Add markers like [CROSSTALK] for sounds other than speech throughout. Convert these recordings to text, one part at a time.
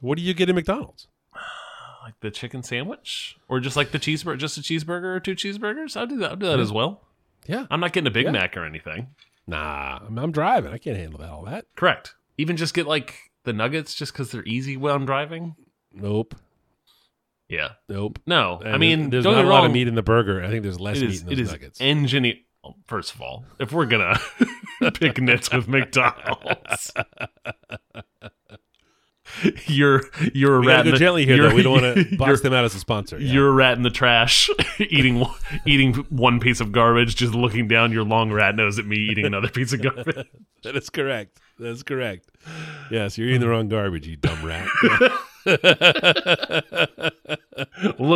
What do you get at McDonald's? [SIGHS] Like the chicken sandwich, or just like the cheeseburger, just a cheeseburger or two cheeseburgers. I'll do that. I'll do that as well. Yeah. I'm not getting a Big Yeah. Mac or anything. Nah, I'm, I'm driving. I can't handle that, all that. Correct. Even just get like the nuggets, just because they're easy while I'm driving. Nope. Yeah. Nope. No, And I mean, there's not a lot of meat in the burger. I think there's less It meat is. in It those is nuggets. engineer. well, First of all, if we're gonna [LAUGHS] pick nits with [LAUGHS] McDonald's, [LAUGHS] [LAUGHS] you're you're a we rat. in go the- gently here, though. We don't want to [LAUGHS] box them out as a sponsor. Yeah. You're a rat in the trash, [LAUGHS] eating eating one piece of garbage, just looking down your long rat nose at me eating another piece of garbage. That is correct. That is correct. Yes, you're eating the wrong garbage, you dumb rat. [LAUGHS] Look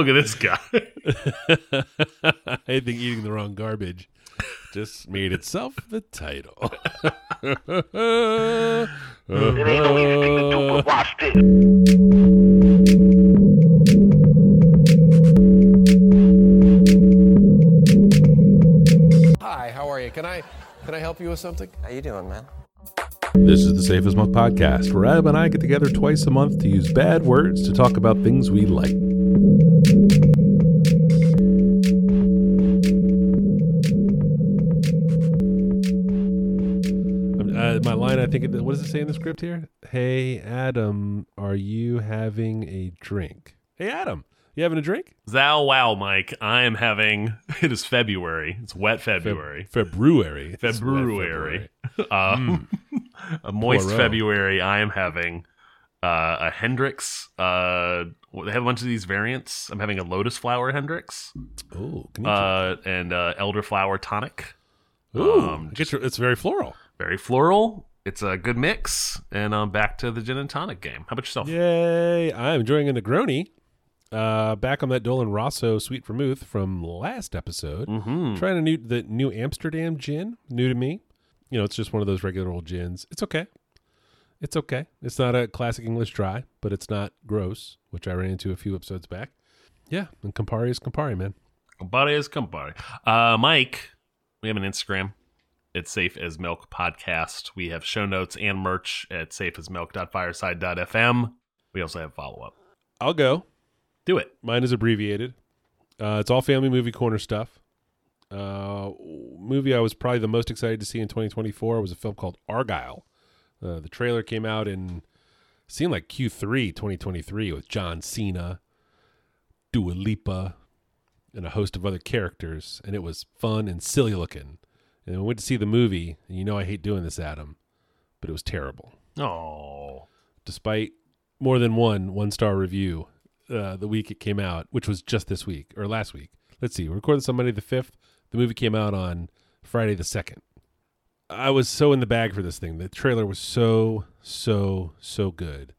at this guy. I think eating the wrong garbage just made itself the title. [LAUGHS] It ain't no easy thing to do, but watch this. Hi, how are you? Can I can I help you with something? How you doing, man? This is the Safe as Milk podcast, where Adam and I get together twice a month to use bad words to talk about things we like. Uh, my line, I think, it- what does it say in the script here? Hey, Adam, are you having a drink? Hey, Adam, you having a drink? Zow wow, Mike. I am having. [LAUGHS] It is February. It's wet February. February. Wet February. [LAUGHS] Um, a moist Poirot. February. I am having uh, a Hendricks. Uh, they have a bunch of these variants. I'm having a lotus flower Hendricks Oh, can you? uh, and uh, elderflower tonic. Ooh, um, your- it's very floral. Very floral. It's a good mix, and I'm back to the gin and tonic game. How about yourself? Yay! I'm enjoying a Negroni. Uh, back on that Dolin Rosso sweet vermouth from last episode. Mm-hmm. Trying a new the new Amsterdam gin, new to me. You know, it's just one of those regular old gins. It's okay. It's okay. It's not a classic English dry, but it's not gross, which I ran into a few episodes back. Yeah, and Campari is Campari, man. Campari is Campari. Uh, Mike, we have an Instagram. It's Safe as Milk Podcast. We have show notes and merch at safeasmilk.fireside.fm. We also have follow up. I'll go. Do it. Mine is abbreviated. Uh, it's all family movie corner stuff. Uh, movie I was probably the most excited to see in 2024 was a film called Argylle. Uh, the trailer came out in seemed like Q3 2023 with John Cena, Dua Lipa, and a host of other characters, and it was fun and silly looking. And I went to see the movie, and you know I hate doing this, Adam, but it was terrible Oh. despite more than one one star review uh, the week it came out, which was just this week or last week. Let's see, we recorded on Monday the fifth. The movie came out on Friday the second. I was so in the bag for this thing. The trailer was so so so good,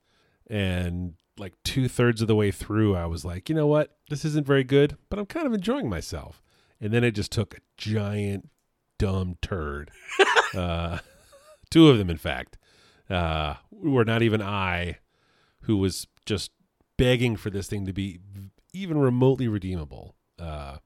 and like two thirds of the way through, I was like, you know what, this isn't very good, but I'm kind of enjoying myself. And then it just took a giant dumb turd. [LAUGHS] uh, two of them, in fact uh, were not even I, who was just begging for this thing to be even remotely redeemable, uh,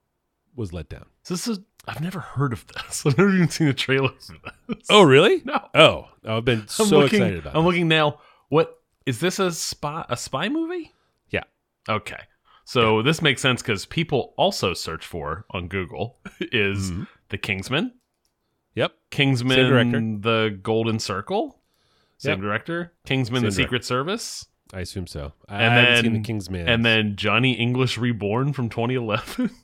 was let down. So this is, I've never heard of this. [LAUGHS] I've never even seen a trailer for this. Oh, really? no. Oh, I've been so looking, excited about. It. I'm this. looking now. What is this a spy a spy movie? Yeah. Okay. So this makes sense because people also search for on Google [LAUGHS] is Mhm. the Kingsman, Yep. Kingsman, Same director. the Golden Circle, same Yep. director, Kingsman, the Same Secret Service, I assume so. I And haven't seen the King's and then Johnny English Reborn from 2011. [LAUGHS]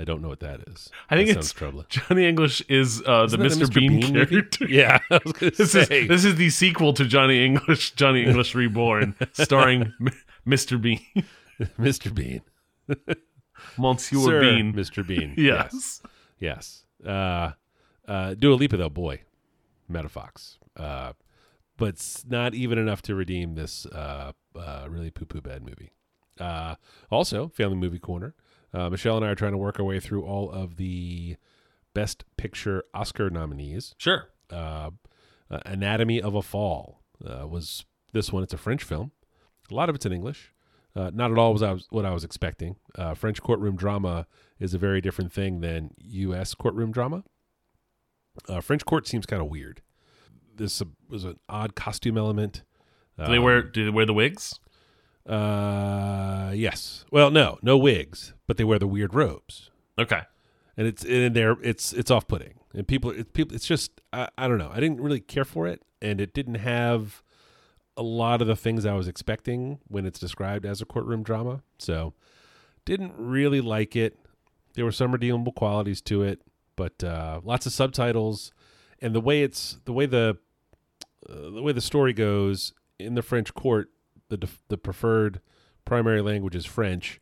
I don't know what that is. I think that it's sounds troubling. Johnny English is uh, the Isn't Mr. Bean, movie? character. [LAUGHS] Yeah, I was gonna [LAUGHS] This is this is the sequel to Johnny English, Johnny English Reborn, [LAUGHS] starring Mr. Bean, Mr. Bean, Monsieur Sir Bean. Mr. Bean. Yes. Yes. Uh, uh, Dua Lipa, though, boy, Metafox. Uh, but it's not even enough to redeem this uh, uh, really poo poo bad movie. Uh, also, Family Movie Corner. Uh, Michelle and I are trying to work our way through all of the Best Picture Oscar nominees. Sure. Uh, uh, Anatomy of a Fall uh, was this one. It's a French film. A lot of it's in English. Uh, not at all was I was, what I was expecting. Uh, French courtroom drama is a very different thing than U.S. courtroom drama. Uh, French court seems kind of weird. This was an odd costume element. Do they wear do they wear the wigs? Uh, yes. Well, no, no wigs, but they wear the weird robes, Okay. and it's in there. It's it's off putting, and people it's people. It's just I, I don't know. I didn't really care for it, and it didn't have a lot of the things I was expecting when it's described as a courtroom drama. So, didn't really like it. There were some redeemable qualities to it, but uh, lots of subtitles, and the way it's the way the uh, the way the story goes in the French court, the def- the preferred primary language is French,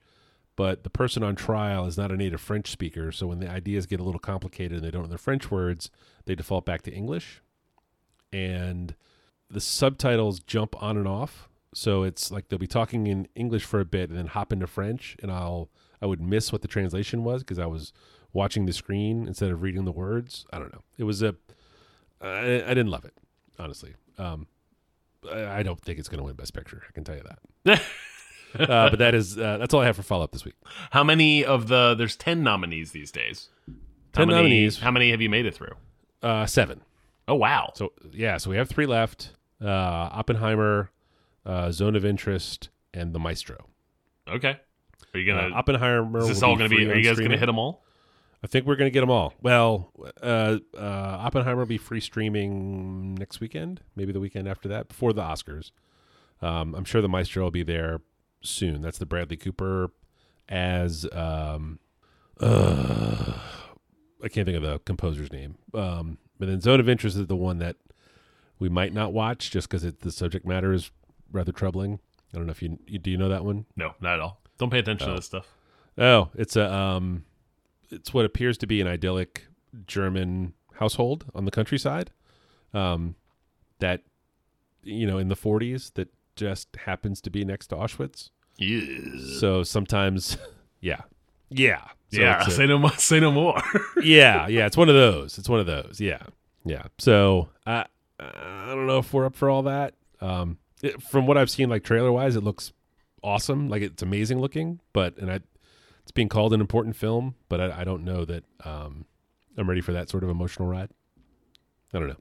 but the person on trial is not a native French speaker. So when the ideas get a little complicated and they don't know the French words, they default back to English, and the subtitles jump on and off. So it's like they'll be talking in English for a bit and then hop into French, and I'll I would miss what the translation was because I was watching the screen instead of reading the words. I don't know. It was a I, I didn't love it honestly. Um, I, don't think it's going to win Best Picture. I can tell you that. [LAUGHS] uh, but that is uh, that's all I have for follow up this week. How many of the there's 10 nominees these days? How 10 many, nominees. How many have you made it through? Uh, seven. Oh wow. So yeah, so we have three left: uh, Oppenheimer, uh, Zone of Interest, and The Maestro. Okay. Are you Uh, going to Oppenheimer. Is this all going to be are you guys going to hit them all? I think we're going to get them all. Well, uh, uh, Oppenheimer will be free streaming next weekend, maybe the weekend after that, before the Oscars. Um, I'm sure the Maestro will be there soon. That's the Bradley Cooper as um, uh, I can't think of the composer's name. Um, but then Zone of Interest is the one that we might not watch just because the subject matter is rather troubling. I don't know if you, you do you know that one. No, not at all. Don't pay attention to this stuff. Oh, it's a um, it's what appears to be an idyllic German household on the countryside, um, that you know in the 40s that just happens to be next to Auschwitz. Yeah. So sometimes, [LAUGHS] yeah, yeah, So yeah, a- say no more. Say no more. [LAUGHS] yeah, yeah. It's one of those. It's one of those. Yeah, yeah. So I I don't know if we're up for all that. Um, it, from what I've seen, like trailer wise, it looks awesome. Like it's amazing looking. But and I, it's being called an important film. But I, I don't know that um, I'm ready for that sort of emotional ride. I don't know.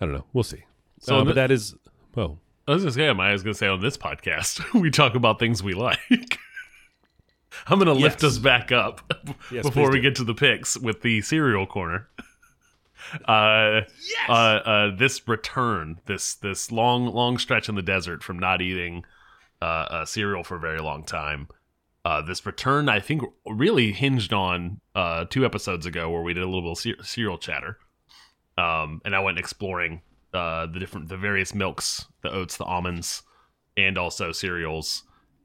I don't know. We'll see. So Uh, but that is oh I was gonna say, I was gonna say on this podcast, [LAUGHS] we talk about things we like. [LAUGHS] I'm gonna lift Yes. us back up Yes, before we do. get to the picks with the cereal corner. [LAUGHS] Uh, yes. Uh, uh, this return, this this long long stretch in the desert from not eating uh, uh, cereal for a very long time. Uh, this return, I think, really hinged on uh, two episodes ago where we did a little bit of cer- cereal chatter, um, and I went exploring uh, the different, the various milks, the oats, the almonds, and also cereals.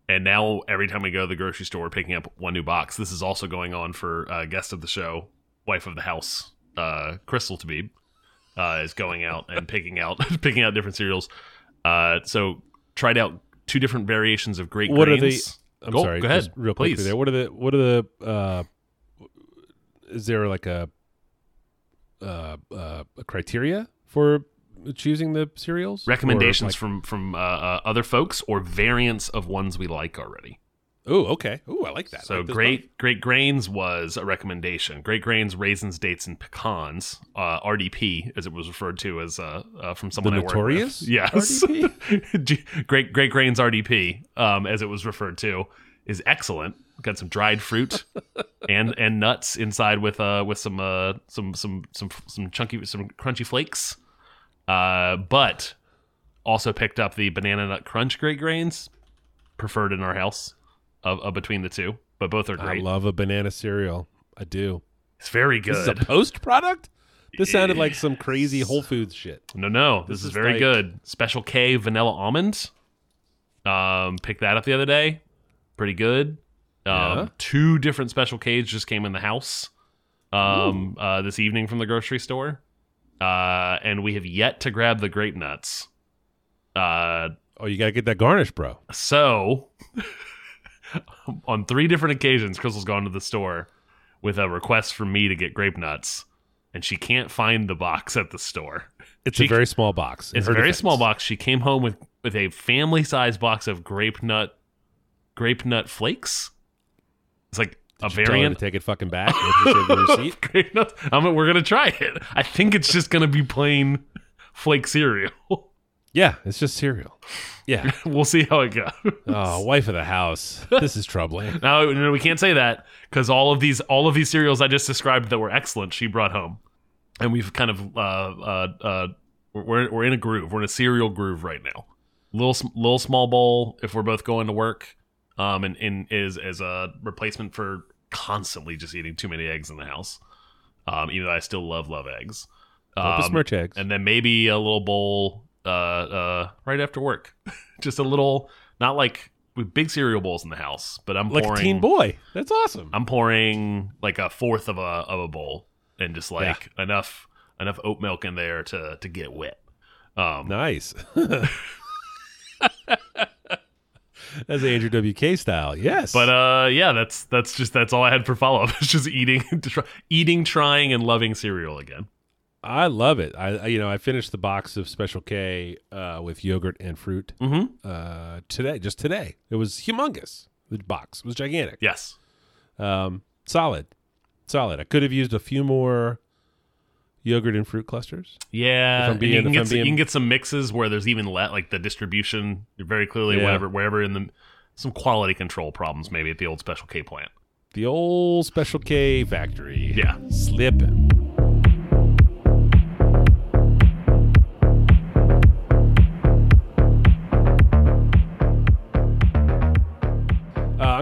And now every time we go to the grocery store, we're picking up one new box. This is also going on for uh, guest of the show, wife of the house, uh, Crystal Tabib, uh, is going out and [LAUGHS] picking out [LAUGHS] picking out different cereals. Uh, so tried out two different variations of great What are grains. I'm Go- sorry, go ahead, real please. quickly there. What are the what are the uh, is there like a uh, uh, a criteria for choosing the cereals? Recommendations like- from from uh, uh, other folks or variants of ones we like already. Oh, okay. Oh, I like that. So like great great grains was a recommendation. Great grains, raisins, dates, and pecans. Uh, RDP, as it was referred to as uh, uh, from someone I work with. notorious Yes, [LAUGHS] great great grains RDP, um, as it was referred to, is excellent. Got some dried fruit [LAUGHS] and and nuts inside with uh with some uh some some some some chunky some crunchy flakes. Uh, but also picked up the banana nut crunch great grains, preferred in our house of, of between the two. But both are great. I love a banana cereal. I do. it's very good. This is a post product. This sounded like some crazy Whole Foods shit. No, no, this, This is, is very like- good. Special K vanilla almonds. Um, picked that up the other day. Pretty good. Um, Yeah. two different Special Ks just came in the house. Um, uh, this evening from the grocery store. Uh, and we have yet to grab the grape nuts. Uh, Oh, you gotta get that garnish, bro. so [LAUGHS] [LAUGHS] on three different occasions, Crystal's gone to the store with a request for me to get grape nuts, and she can't find the box [LAUGHS] at the store. It's She- a very small box. It's a very defense. small box. She came home with with a family size box of grape nut grape nut flakes. It's like a Did her variant to take it fucking back. What did you say in the receipt? grape nuts. I'm, we're gonna try it. I think it's just gonna be plain flake cereal. [LAUGHS] Yeah, it's just cereal. Yeah. [LAUGHS] we'll see how it goes. oh, wife of the house. [LAUGHS] This is troubling. No, no, we can't say that because all of these all of these cereals I just described that were excellent, she brought home, and we've kind of uh, uh, uh, we're we're in a groove. We're in a cereal groove right now. Little little small bowl if we're both going to work, um, and, and is as a replacement for constantly just eating too many eggs in the house. Um, even though I still love love eggs. Um, besmirch eggs. and then maybe a little bowl uh, uh, right after work. [LAUGHS] just a little, not like with big cereal bowls in the house, but I'm like pouring. a teen boy. That's awesome. I'm pouring like a fourth of a of a bowl and just like enough enough oat milk in there to to get wet. Um, nice. [LAUGHS] That's Andrew WK style. Yes. But uh, yeah, that's that's just that's all I had for follow up. [LAUGHS] It's just eating, eating, trying, and loving cereal again. I love it. I, I you know I finished the box of Special K uh, with yogurt and fruit Mm-hmm. uh, today. Just today, it was humongous. The box was gigantic. Yes. Um, solid, solid. I could have used a few more yogurt and fruit clusters. Yeah, If I'm and being- you can get you can get some mixes where there's even let like the distribution very clearly Yeah. whatever wherever in the some quality control problems maybe at the old Special K plant. The old Special K factory. Yeah. slipping.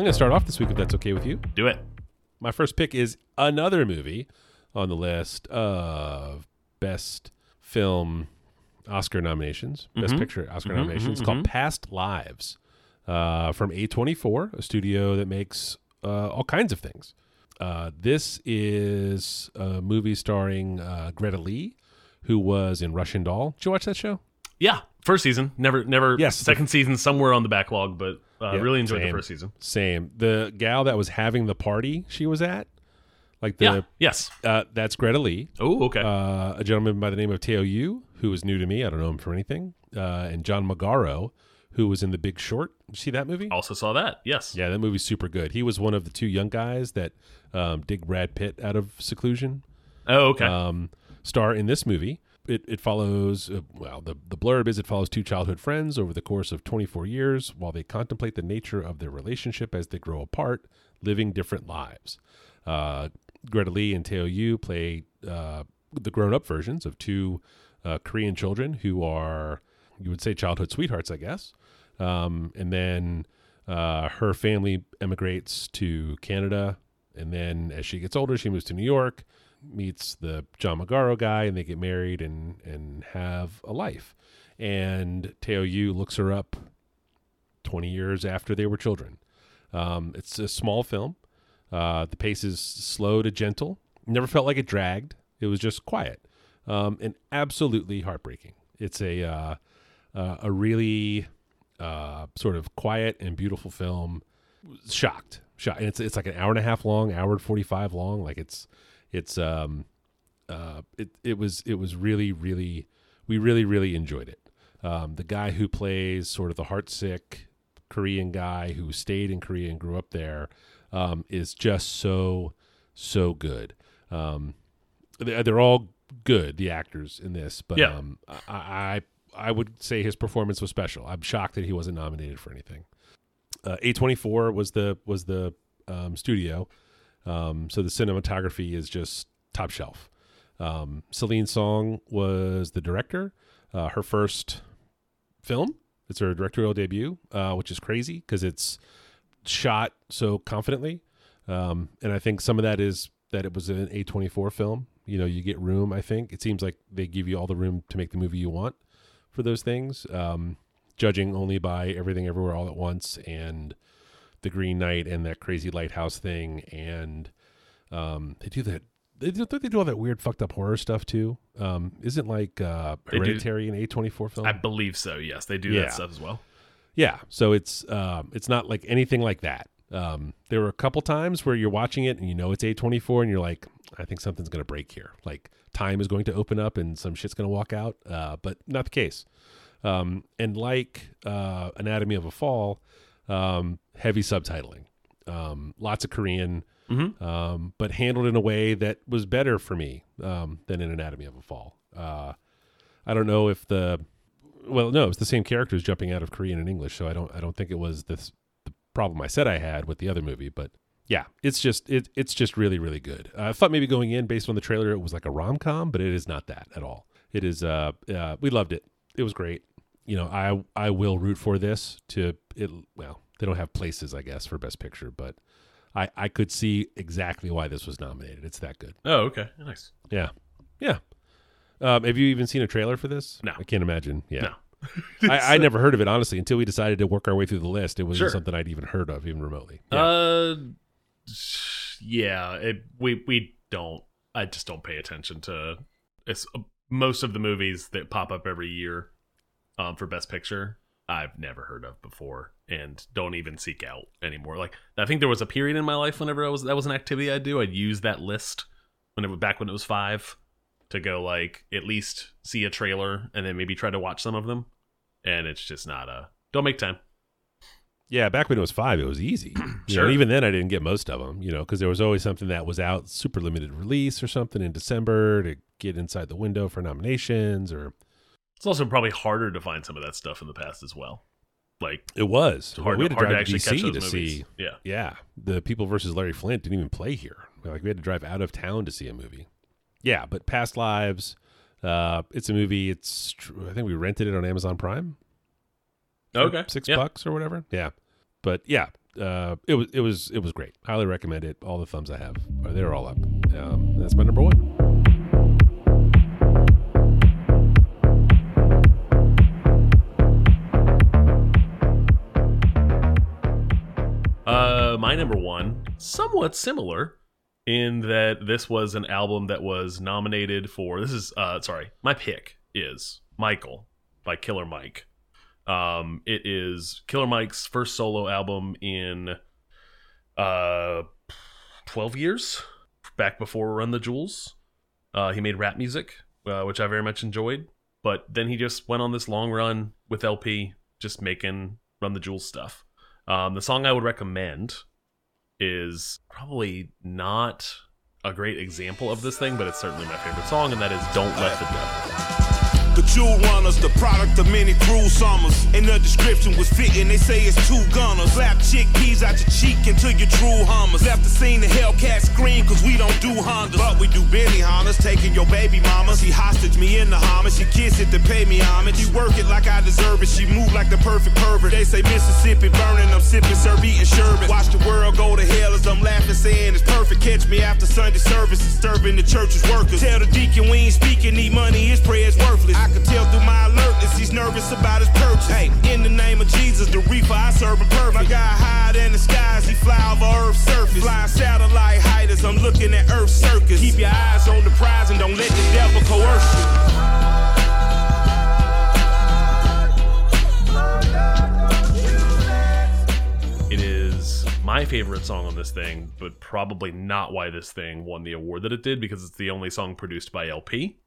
Going to start off this week if that's okay with you. Do it. My first pick is another movie on the list of best film Oscar nominations, best picture Oscar nominations. It's called Past Lives uh, from A24, a studio that makes uh, all kinds of things. Uh, this is a movie starring uh, Greta Lee, who was in Russian Doll. Did you watch that show? Yeah, first season. Never, never. Yes. second season somewhere on the backlog, but uh, Yeah, really enjoyed same. the first season. Same. The gal that was having the party she was at, like the yeah. Yes. uh, that's Greta Lee. Oh, okay. uh, a gentleman by the name of Teo Yoo, who is new to me. I don't know him from anything. Uh, and John Magaro, who was in The Big Short. Did you see that movie? also saw that. Yes. Yeah, that movie's super good. He was one of the two young guys that um, dig Brad Pitt out of seclusion. Oh, okay. Um, star in this movie. It, it follows, uh, well, the, the blurb is it follows two childhood friends over the course of 24 years while they contemplate the nature of their relationship as they grow apart, living different lives. Uh, Greta Lee and Teo Yoo play uh, the grown up versions of two uh, Korean children who are, you would say, childhood sweethearts, I guess. Um, and then uh, her family emigrates to Canada. And then as she gets older, she moves to New York, meets the John Magaro guy, and they get married and, and have a life. And Teo Yoo looks her up 20 years after they were children. Um, it's a small film. Uh, the pace is slow to gentle. Never felt like it dragged. It was just quiet um, and absolutely heartbreaking. It's a uh, uh, a really uh, sort of quiet and beautiful film. Shocked, shocked, and it's it's like an hour and a half long, hour and forty five long. Like it's it's um uh it it was it was really really we really really enjoyed it. Um, the guy who plays sort of the heartsick Korean guy who stayed in Korea and grew up there um, is just so so good. Um, they- they're all good, the actors in this, but Yeah. um, I, I I would say his performance was special. I'm shocked that he wasn't nominated for anything. Uh, A24 was the was the um, studio, um, so the cinematography is just top shelf. Um, Celine Song was the director. Uh, her first film. It's her directorial debut, uh, which is crazy because it's shot so confidently. Um, and I think some of that is that it was an A24 film. You know, you get room, I think. It seems like they give you all the room to make the movie you want for those things, um, judging only by Everything Everywhere All at Once and The Green Knight and that crazy lighthouse thing. And um, they do that. They do, they do all that weird, fucked up horror stuff too? Um, isn't like uh. Hereditary an A24 film? I believe so. Yes, they do Yeah. that stuff as well. Yeah, so it's um, it's not like anything like that. Um, there were a couple times where you're watching it and you know it's A24 and you're like, I think something's going to break here. Like time is going to open up and some shit's going to walk out, uh, but not the case. Um, and like uh, Anatomy of a Fall, um, heavy subtitling, um, lots of Korean, um, but handled in a way that was better for me um, than in Anatomy of a Fall. Uh, I don't know if the well, no, it's the same characters jumping out of Korean and English. So I don't I don't think it was this the problem I said I had with the other movie, but yeah, it's just it it's just really really good. Uh, I thought maybe going in based on the trailer it was like a rom com, but it is not that at all. It is uh, uh we loved it. It was great. You know, I I will root for this to it. Well, they don't have places I guess for Best Picture, but I I could see exactly why this was nominated. It's that good. Oh, okay, nice. Yeah, yeah. Um, have you even seen a trailer for this? No. I can't imagine. Yeah. No. [LAUGHS] I, I never heard of it honestly until we decided to work our way through the list. It wasn't Sure. something I'd even heard of, even remotely. Yeah. Uh, yeah. It, we we don't. I just don't pay attention to. It's uh, most of the movies that pop up every year, um, for Best Picture. I've never heard of before, and don't even seek out anymore. Like I think there was a period in my life whenever I was that was an activity I'd do. I'd use that list whenever back when it was five to go like at least see a trailer and then maybe try to watch some of them. And it's just not a don't make time. yeah, back when it was five, it was easy. [CLEARS THROAT] You know, Sure. even then, I didn't get most of them. You know, because there was always something that was out super limited release or something in December to get inside the window for nominations. Or It's also probably harder to find some of that stuff in the past as well. Like it was hard, we had to hard to drive actually to catch DC those to movies. see. Yeah. Yeah, the People versus Larry Flynt didn't even play here. Like we had to drive out of town to see a movie. Yeah, but Past Lives, uh, it's a movie. It's I think we rented it on Amazon Prime. Okay. six yeah. bucks or whatever. Yeah, but yeah, uh, it was it was it was great. Highly recommend it. All the thumbs I have, are they're all up. Um, that's my number one. My number one, somewhat similar in that this was an album that was nominated for. This is uh, sorry, my pick is Michael by Killer Mike. Um, it is Killer Mike's first solo album in uh, twelve years, back before Run the Jewels. Uh, he made rap music, uh, which I very much enjoyed. But then he just went on this long run with El-P, just making Run the Jewels stuff. Um, the song I would recommend is probably not a great example of this thing, but it's certainly my favorite song, and that is "Don't Let the Devil." Jewel runners, the product of many cruel summers. And the description was fitting, they say it's two gunners. Slap chickpeas out your cheek into your true hummers. Left the scene, the Hellcat scream, cause we don't do Hondas. But we do Benny Hondas, taking your baby mama. She hostage me in the Hummer, she kiss it to pay me homage. She work it like I deserve it, she move like the perfect pervert. They say Mississippi burning, I'm sipping, serve eating sherbet. Watch the world go to hell as I'm laughing, saying it's perfect. Catch me after Sunday service, disturbing the church's workers. Tell the deacon we ain't speaking, need money, his prayer's worthless. I can tell through my alertness, he's nervous about his purchase. Hey, in the name of Jesus, the reefer I serve him perfect. My guy higher than the skies, he fly over Earth's surface. Flying satellite height as I'm looking at Earth's circus. Keep your eyes on the prize and don't let the devil coerce you. It is my favorite song on this thing, but probably not why this thing won the award that it did because it's the only song produced by El-P.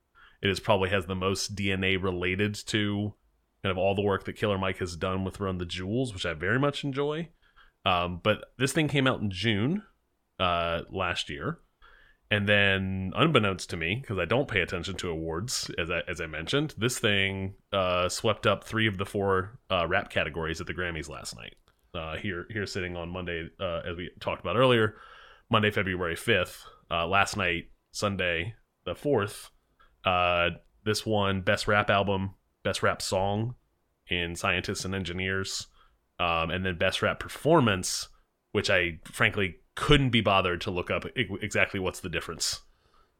It is probably has the most DNA related to kind of all the work that Killer Mike has done with Run the Jewels, which I very much enjoy. Um, but this thing came out in June uh, last year, and then unbeknownst to me, because I don't pay attention to awards, as I as I mentioned, this thing uh, swept up three of the four uh, rap categories at the Grammys last night uh, here here sitting on Monday, uh, as we talked about earlier, Monday, February fifth. Uh, last night, Sunday the fourth. Uh, this one best rap album, best rap song in Scientists and Engineers, um, and then best rap performance, which I frankly couldn't be bothered to look up exactly what's the difference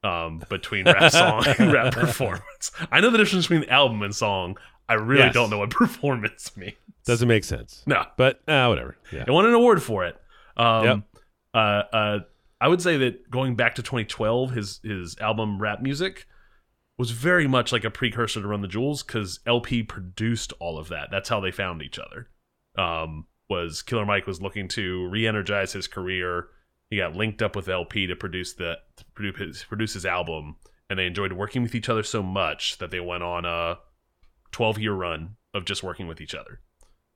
um, between rap [LAUGHS] song and rap performance. I know the difference between album and song. I really Yes. don't know what [LAUGHS] performance means. Doesn't make sense. No, But uh, whatever. Yeah. it won an award for it. Um, Yep. uh, uh, I would say that going back to 2012, his his album Rap Music was very much like a precursor to Run the Jewels because El-P produced all of that. That's how they found each other. Um, was Killer Mike was looking to re-energize his career. He got linked up with El-P to produce the to produce his, produce his album, and they enjoyed working with each other so much that they went on a 12 year run of just working with each other.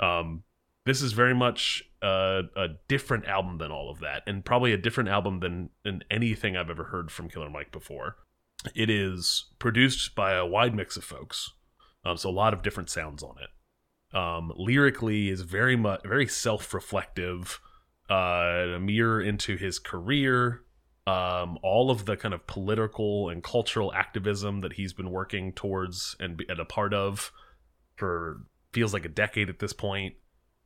Um, this is very much uh, a different album than all of that, and probably a different album than, than anything I've ever heard from Killer Mike before. It is produced by a wide mix of folks. Um, so a lot of different sounds on it. Um, lyrically is very much very self reflective, uh, a mirror into his career. Um, all of the kind of political and cultural activism that he's been working towards and, and a part of for feels like a decade at this point,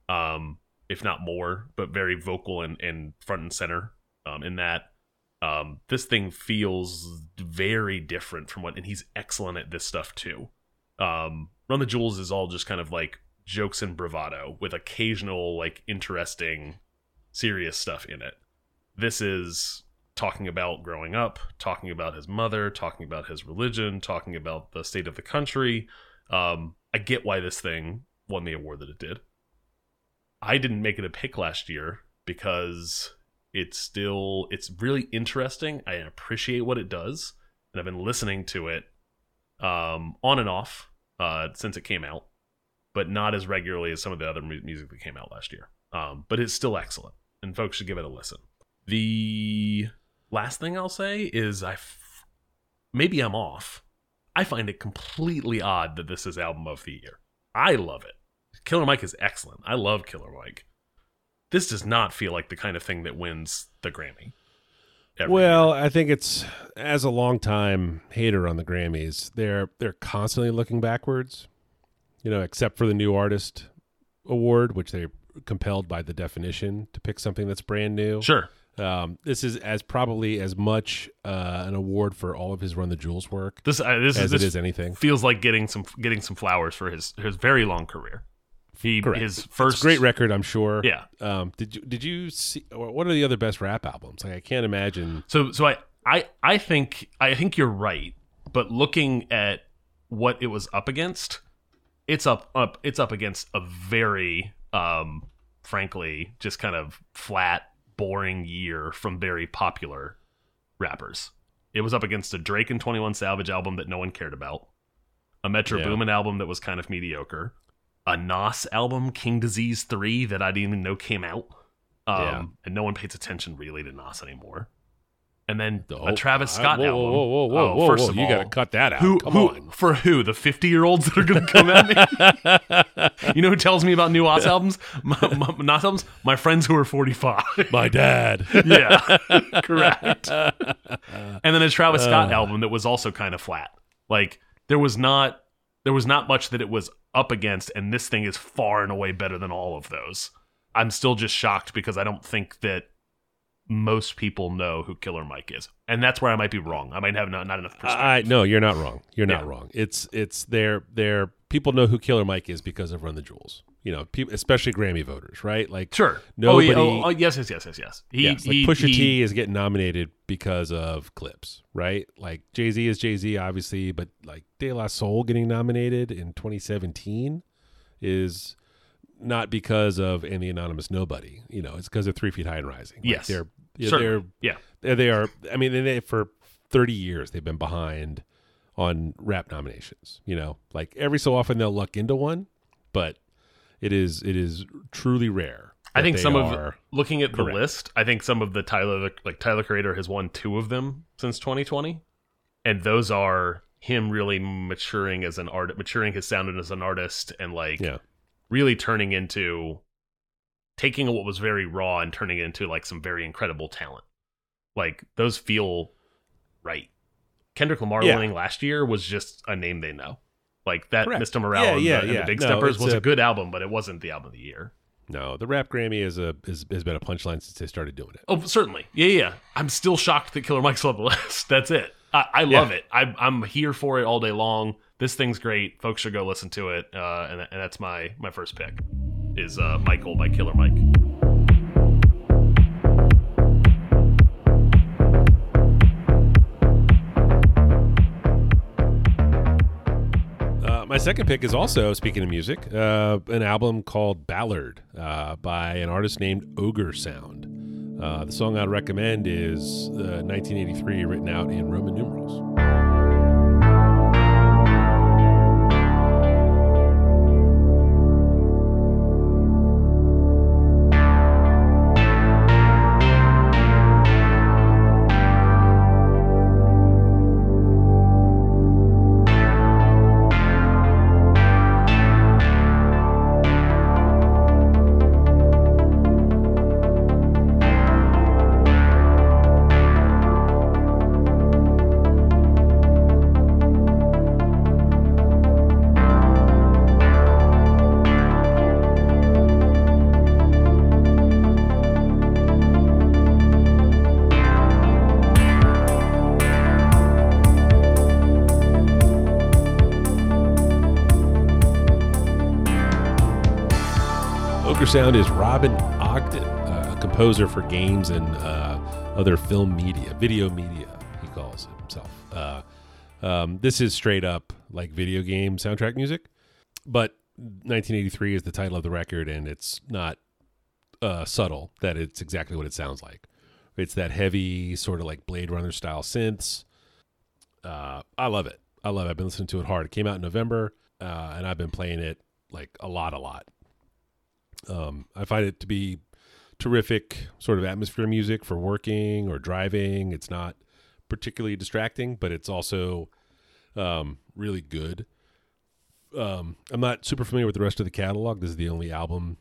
um, if not more, but very vocal and, and front and center um, in that. Um, this thing feels very different from what, and he's excellent at this stuff too. Um, Run the Jewels is all just kind of like jokes and bravado with occasional like interesting, serious stuff in it. This is talking about growing up, talking about his mother, talking about his religion, talking about the state of the country. Um, I get why this thing won the award that it did. I didn't make it a pick last year because it's still it's really interesting. I appreciate what it does, and I've been listening to it um, on and off uh, since it came out, but not as regularly as some of the other mu- music that came out last year. Um, but it's still excellent, and folks should give it a listen. The last thing I'll say is I maybe I'm off. I find it completely odd that this is album of the year. I love it. Killer Mike is excellent. I love Killer Mike. This does not feel like the kind of thing that wins the Grammy. Well, year. I think it's as a longtime hater on the Grammys, they're they're constantly looking backwards. You know, except for the new artist award, which they're compelled by the definition to pick something that's brand new. sure. Um, this is as probably as much uh, an award for all of his Run the Jewels work This uh, this as is this it is anything. feels like getting some getting some flowers for his his very long career. He Correct. his first great record, I'm sure. Yeah. Um, did you did you see? What are the other best rap albums? Like I can't imagine. So so I I I think I think you're right, but looking at what it was up against, it's up up it's up against a very um frankly just kind of flat boring year from very popular rappers. It was up against a Drake and 21 Savage album that no one cared about, a Metro Yeah. Boomin album that was kind of mediocre, a Nas album King Disease 3 that I didn't even know came out. Um, Yeah. and no one pays attention really to Nas anymore. And then Oh, a Travis I- Scott whoa, album. Whoa, whoa, whoa, Oh, whoa, first whoa, of you got to cut that out. who, who for who? The fifty-year-olds that are going to come at me. [LAUGHS] you know who tells me about new Nas albums? [LAUGHS] My, my, Nas albums? My friends who are forty-five. My dad. [LAUGHS] yeah, correct. And then a Travis Scott Uh. album that was also kind of flat. Like there was not there was not much that it was up against, and this thing is far and away better than all of those. I'm still just shocked because I don't think that most people know who Killer Mike is, and that's where I might be wrong. I might have not, not enough perspective. I no, you're not wrong. You're not Yeah. wrong. It's it's they're they're people know who Killer Mike is because of Run the Jewels. You know, people, especially Grammy voters, right? Like Sure. Nobody- Oh, yeah, oh, oh, yes, yes, yes, yes, yes. He, yes, like he, Pusha he- T is getting nominated because of clips, right? Like Jay Z is Jay Z, obviously, but like De La Soul getting nominated in 2017 is not because of the anonymous nobody. You know, it's because of Three Feet High and Rising. Like, Yes. they're yeah, they're Yeah. they they are. I mean, they, for 30 years they've been behind on rap nominations. You know, like every so often they'll luck into one, but it is it is truly rare. I think some of looking at correct. the list, I think some of the Tyler like Tyler Creator has won two of them since 2020, and those are him really maturing as an art, maturing his sound as an artist, and like yeah. really turning into taking what was very raw and turning it into like some very incredible talent. Like those feel right. Kendrick Lamar Yeah. winning last year was just a name they know. Like that Correct. Mr. Morale Yeah, and, yeah, the, yeah. the Big No, Steppers was a, a- good album, but it wasn't the album of the year. No, the rap Grammy is a is, has been a punchline since they started doing it. Oh, certainly. Yeah, yeah. yeah. I'm still shocked that Killer Mike's [LAUGHS] on the list. That's it. I, I love Yeah. it. I, I'm here for it all day long. This thing's great. Folks should go listen to it. Uh, and, and that's my my first pick is uh, Michael by Killer Mike. My second pick is also speaking of music, uh, an album called Ballard uh, by an artist named Ogre Sound. Uh, the song I'd recommend is uh, 1983, written out in Roman numerals. Sound is Robin Ogden, uh, a composer for games and uh, other film media, video media, he calls himself. Uh, um, this is straight up like video game soundtrack music, but 1983 is the title of the record, and it's not uh, subtle that it's exactly what it sounds like. It's that heavy, sort of like Blade Runner style synths. Uh, I love it. I love it. I've been listening to it hard. It came out in November, uh, and I've been playing it like a lot, a lot. Um, I find it to be terrific sort of atmosphere music for working or driving. It's not particularly distracting, but it's also um, really good. Um, I'm not super familiar with the rest of the catalog. This is the only album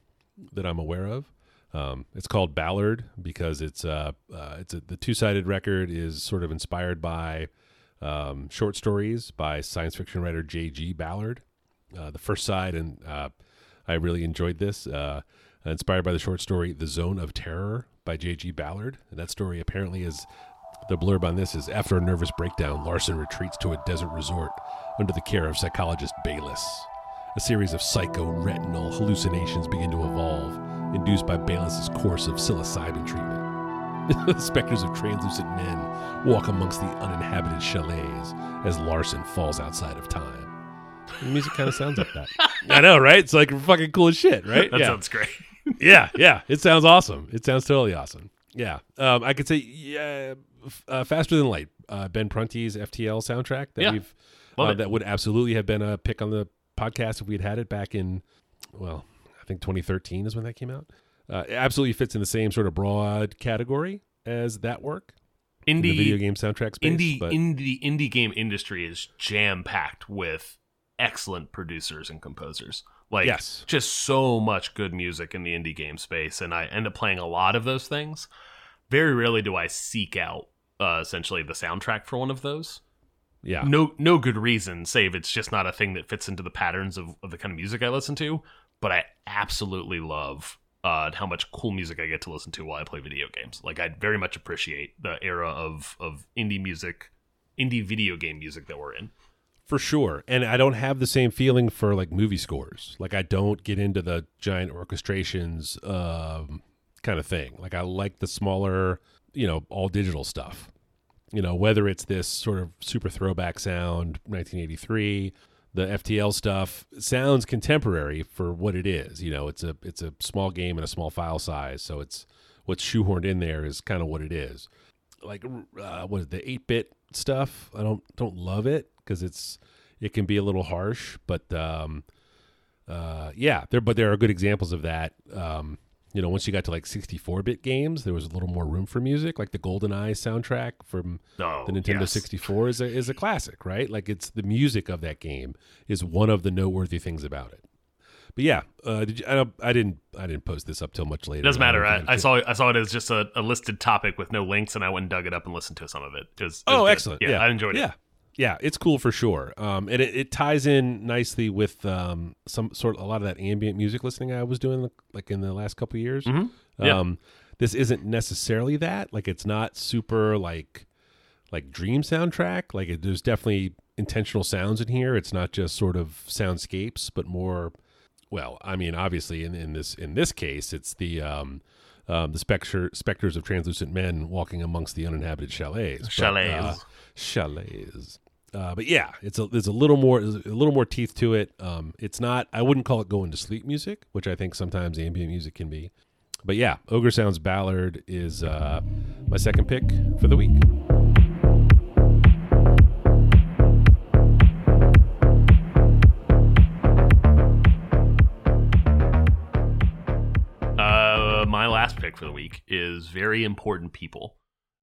that I'm aware of. Um, it's called Ballard because it's uh, uh it's a, the two sided record is sort of inspired by um, short stories by science fiction writer J.G. Ballard. Uh, the first side, and uh, I really enjoyed this. Uh, inspired by the short story "The Zone of Terror" by J.G. Ballard, and that story apparently is the blurb on this is after a nervous breakdown, Larson retreats to a desert resort under the care of psychologist Bayless. A series of psycho-retinal hallucinations begin to evolve, induced by Bayless's course of psilocybin treatment. [LAUGHS] the specters of translucent men walk amongst the uninhabited chalets as Larson falls outside of time. The music kind of sounds like that. [LAUGHS] I know, right? It's like fucking cool as shit, right? [LAUGHS] That yeah. sounds great. [LAUGHS] yeah, yeah. It sounds awesome. It sounds totally awesome. Yeah. Um, I could say, yeah, uh, Faster Than Light, uh, Ben Prunty's FTL soundtrack that Yeah. we've, Love uh, it. that would absolutely have been a pick on the podcast if we'd had it back in, well, I think 2013 is when that came out. Uh, it absolutely fits in the same sort of broad category as that work in the video game soundtrack space. indie but indie indie game industry is jam packed with excellent producers and composers. Like Yes. just so much good music in the indie game space, and I end up playing a lot of those things. Very rarely do I seek out uh, essentially the soundtrack for one of those. yeah, No, no good reason, save it's just not a thing that fits into the patterns of, of the kind of music I listen to. But I absolutely love uh, how much cool music I get to listen to while I play video games. Like I very much appreciate the era of of indie music, indie video game music that we're in. For sure. And I don't have the same feeling for like movie scores. Like I don't get into the giant orchestrations um, kind of thing. Like I like the smaller, you know, all digital stuff. You know, whether it's this sort of super throwback sound, 1983, the FTL stuff sounds contemporary for what it is. You know, it's a it's a small game and a small file size, so it's what's shoehorned in there is kind of what it is. Like uh, what is the 8-bit stuff? I don't don't love it because it's it can be a little harsh, but um, uh, yeah, there but there are good examples of that. Um, you know, once you got to like 64-bit games, there was a little more room for music. Like the Golden GoldenEye soundtrack from Oh, the Nintendo yes. 64 is a, is a classic, right? Like it's the music of that game is one of the noteworthy things about it. But yeah, uh, did you, I, I didn't I didn't post this up till much later. It doesn't matter. I, I saw I saw it as just a, a listed topic with no links, and I went and dug it up and listened to some of it. It was, it Oh, excellent! Yeah, I enjoyed it. Yeah, yeah, it's cool for sure. Um, and it, it ties in nicely with um, some sort of a lot of that ambient music listening I was doing like in the last couple of years. Mhm. Yeah. Um, this isn't necessarily that. Like, it's not super like like dream soundtrack. Like, it, there's definitely intentional sounds in here. It's not just sort of soundscapes, but more. Well, I mean, obviously, in, in this in this case, it's the um, um, the specter specters of translucent men walking amongst the uninhabited chalets. But, Chalets. uh, chalets. Uh, but yeah, it's a there's a little more a little more teeth to it. Um, it's not I wouldn't call it going to sleep music, which I think sometimes ambient music can be. But yeah, Ogre Sounds Ballard is uh, my second pick for the week. Last pick for the week is very important people.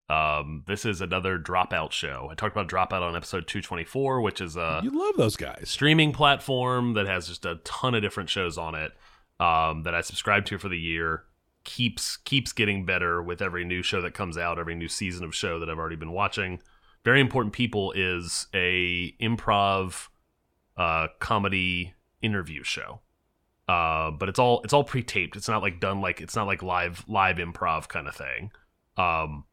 Um, this is another dropout show. I talked about dropout on episode 224, which is a You love those guys. streaming platform that has just a ton of different shows on it um, that I subscribe to for the year. keeps keeps getting better with every new show that comes out, every new season of show that I've already been watching. Very important people is a improv uh, comedy interview show. Uh, but it's all it's all pre-taped. It's not like done like it's not like live live improv kind of thing. Um,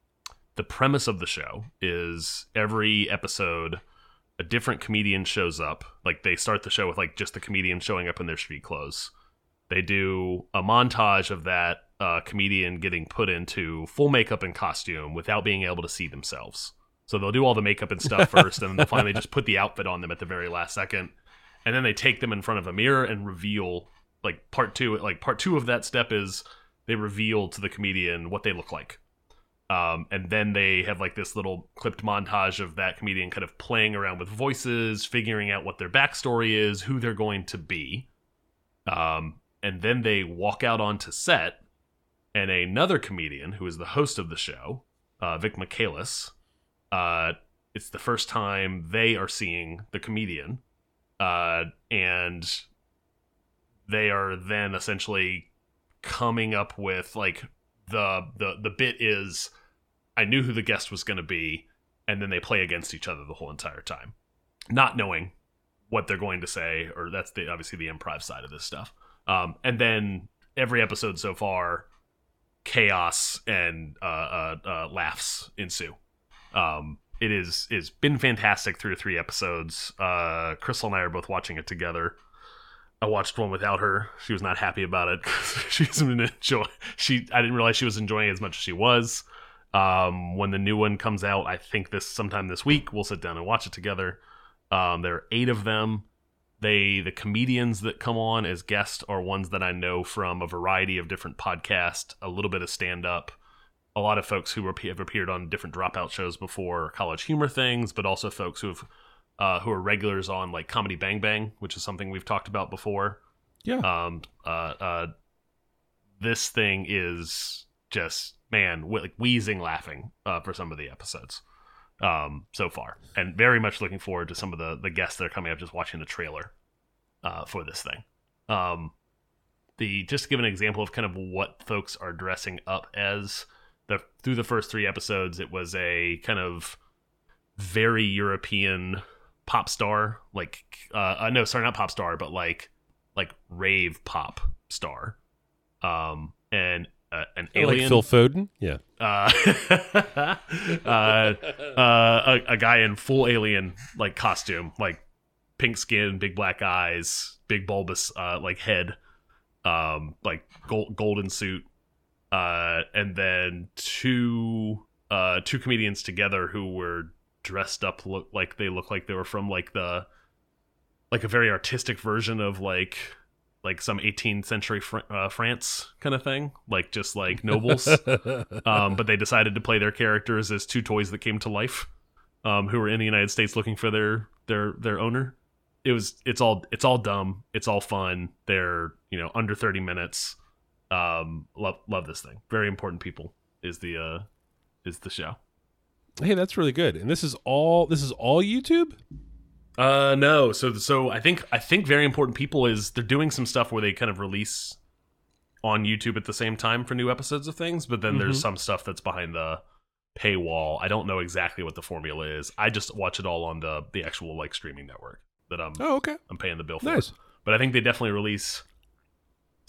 the premise of the show is every episode a different comedian shows up. Like they start the show with like just the comedian showing up in their street clothes. they do a montage of that uh, comedian getting put into full makeup and costume without being able to see themselves. So they'll do all the makeup and stuff [LAUGHS] first, and then they'll finally just put the outfit on them at the very last second, and then they take them in front of a mirror and reveal like part two. Like part two of that step is they reveal to the comedian what they look like. Um, and then they have like this little clipped montage of that comedian kind of playing around with voices, figuring out what their backstory is, who they're going to be. Um, and then they walk out onto set, and another comedian who is the host of the show, uh, Vic Michaelis, uh, it's the first time they are seeing the comedian, uh, and they are then essentially coming up with like the the the bit is I knew who the guest was going to be, and then they play against each other the whole entire time, not knowing what they're going to say, or that's the obviously the improv side of this stuff. Um, and then every episode so far, chaos and uh, uh, uh, laughs ensue. Um, it is is been fantastic through three episodes. Uh, Crystal and I are both watching it together. I watched one without her. She was not happy about it. [LAUGHS] She's been enjoy. She I didn't realize she was enjoying it as much as she was. Um, when the new one comes out, I think this sometime this week, we'll sit down and watch it together. Um, there are eight of them. They the comedians that come on as guests are ones that I know from a variety of different podcasts, a little bit of stand up, a lot of folks who have appeared on different dropout shows before, CollegeHumor things, but also folks who have uh, who are regulars on like Comedy Bang Bang, which is something we've talked about before. Yeah. Um. Uh. uh this thing is just man, like wheezing laughing uh, for some of the episodes um, so far, and very much looking forward to some of the the guests that are coming up. Just watching the trailer uh, for this thing. Um, the just to give an example of kind of what folks are dressing up as. The through the first three episodes, it was a kind of very European pop star, like uh, uh no, sorry, not pop star, but like like rave pop star, um, and uh, an alien, Like Phil Foden? Yeah. uh, [LAUGHS] uh, uh, a, a guy in full alien like costume, like pink skin, big black eyes, big bulbous uh, like head, um, like gold, golden suit, uh, and then two uh, two comedians together who were dressed up look like they look like they were from like the like a very artistic version of like like some 18th century Fr- uh, France kind of thing, like just like nobles. [LAUGHS] um, but they decided to play their characters as two toys that came to life, um, who were in the United States looking for their their their owner. It was it's all it's all dumb. It's all fun. They're you know under 30 minutes. Um, love love this thing. Very important people is the uh is the show. Hey, that's really good. And this is all this is all YouTube? Uh no, so so I think I think very important people is they're doing some stuff where they kind of release on YouTube at the same time for new episodes of things, but then there's some stuff that's behind the paywall. I don't know exactly what the formula is. I just watch it all on the the actual like streaming network that I'm Oh, okay. I'm paying the bill for. Nice. But I think they definitely release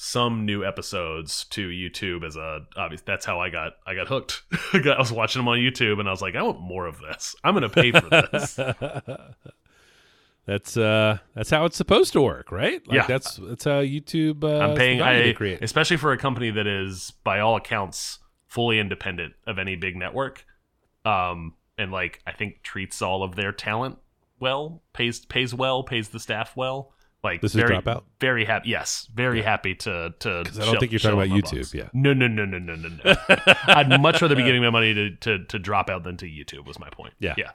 some new episodes to YouTube as a obvious. That's how I got I got hooked. [LAUGHS] I, was watching them on YouTube and I was like, I want more of this. I'm gonna pay for this. [LAUGHS] That's uh that's how it's supposed to work, right? Like Yeah. that's that's how YouTube uh I'm paying, I, create. especially for a company that is, by all accounts, fully independent of any big network, um, and like I think treats all of their talent well, pays pays well, pays the staff well. Like This is very, Dropout? Very happy. Yes, very happy to to. Because I don't think you're talking about YouTube, yeah. No, no, no, no, no, no, no. [LAUGHS] I'd much rather be getting my money to, to to Dropout than to YouTube. Was my point. Yeah. yeah.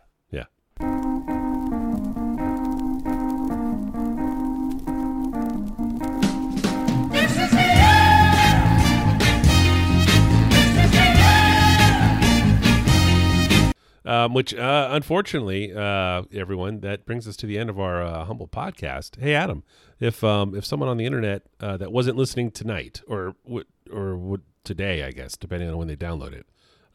Um, which, uh, unfortunately, uh, everyone, that brings us to the end of our uh, humble podcast. Hey, Adam, if um, if someone on the internet uh, that wasn't listening tonight or or today, I guess, depending on when they download it,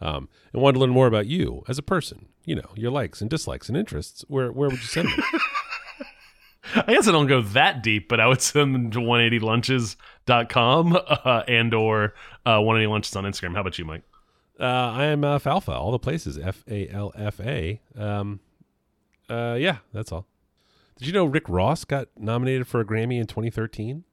um, and wanted to learn more about you as a person, you know, your likes and dislikes and interests, where where would you send them? [LAUGHS] I guess I don't go that deep, but I would send them to 180lunches.com uh, and or uh, 180lunches on Instagram. How about you, Mike? Uh, I am uh, Falfa, all the places. F A L F A. Um, uh, yeah, that's all. Did you know Rick Ross got nominated for a Grammy in 2013?